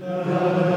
No.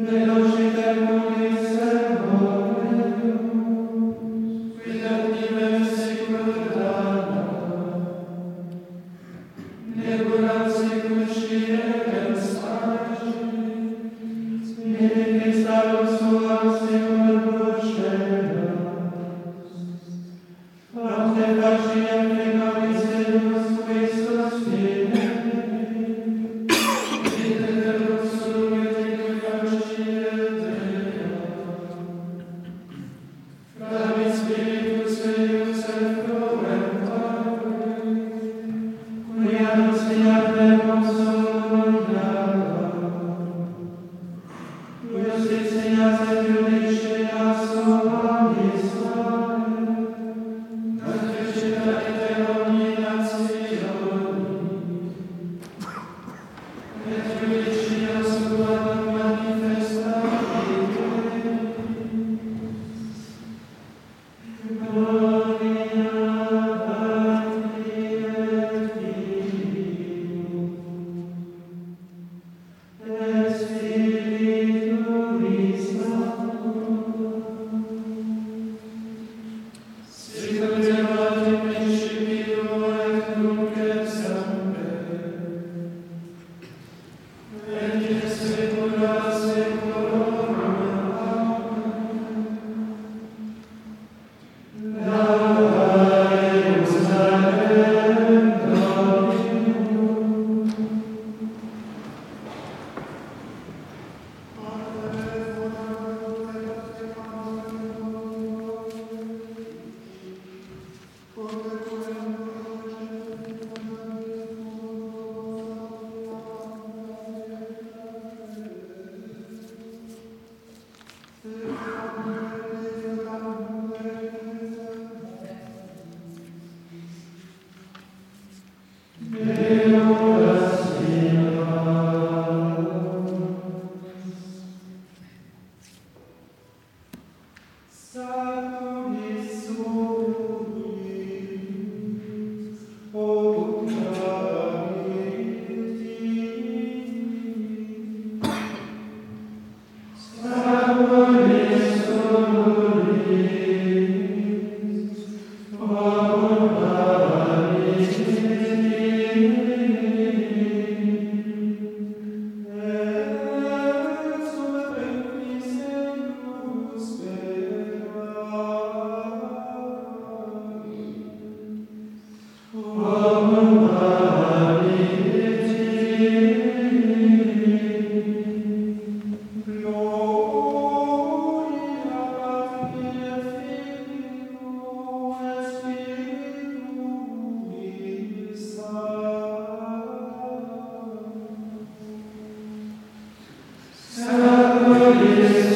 ne docite Amen. Glorious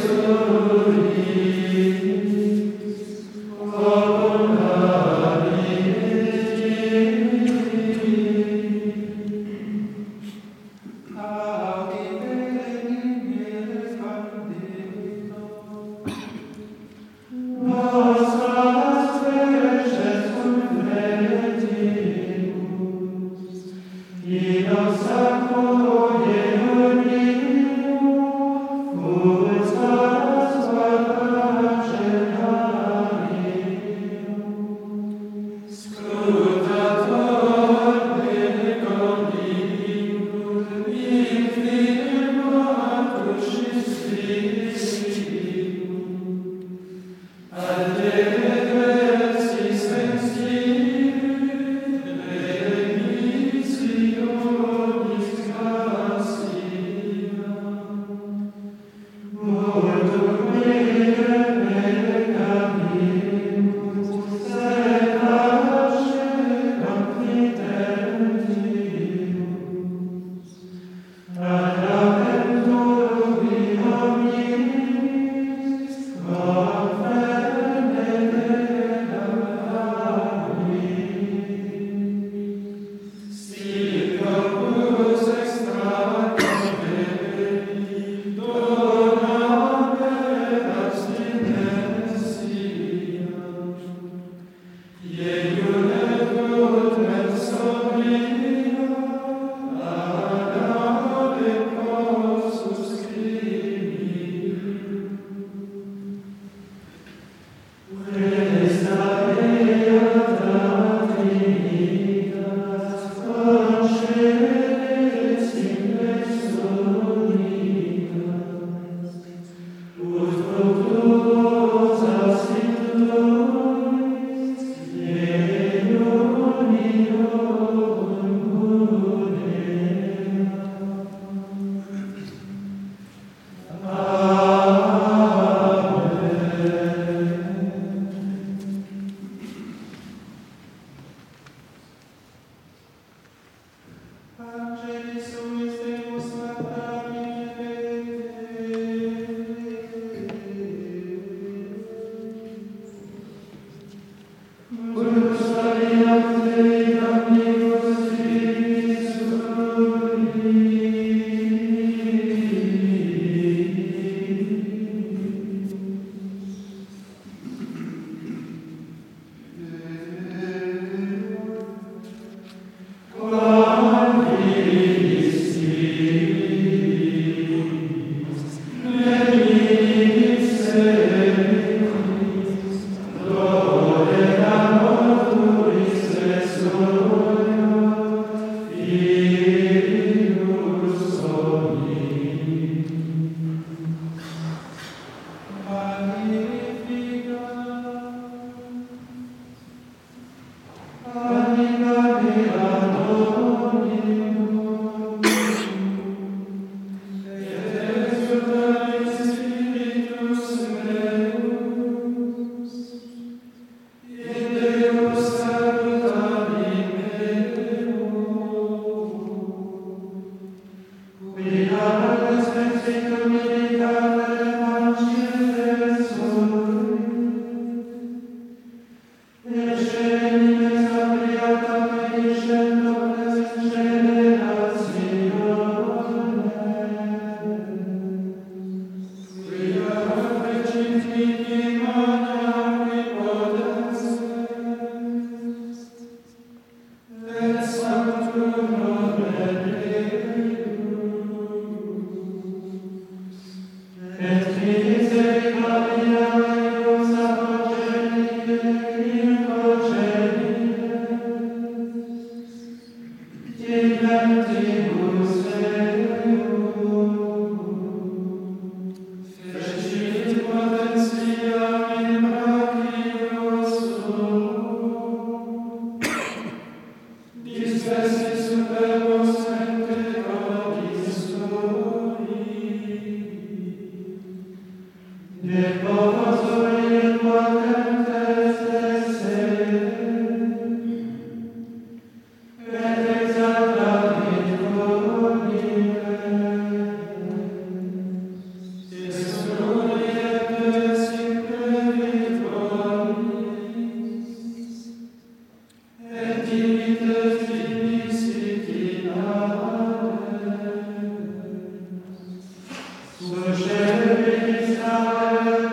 praise our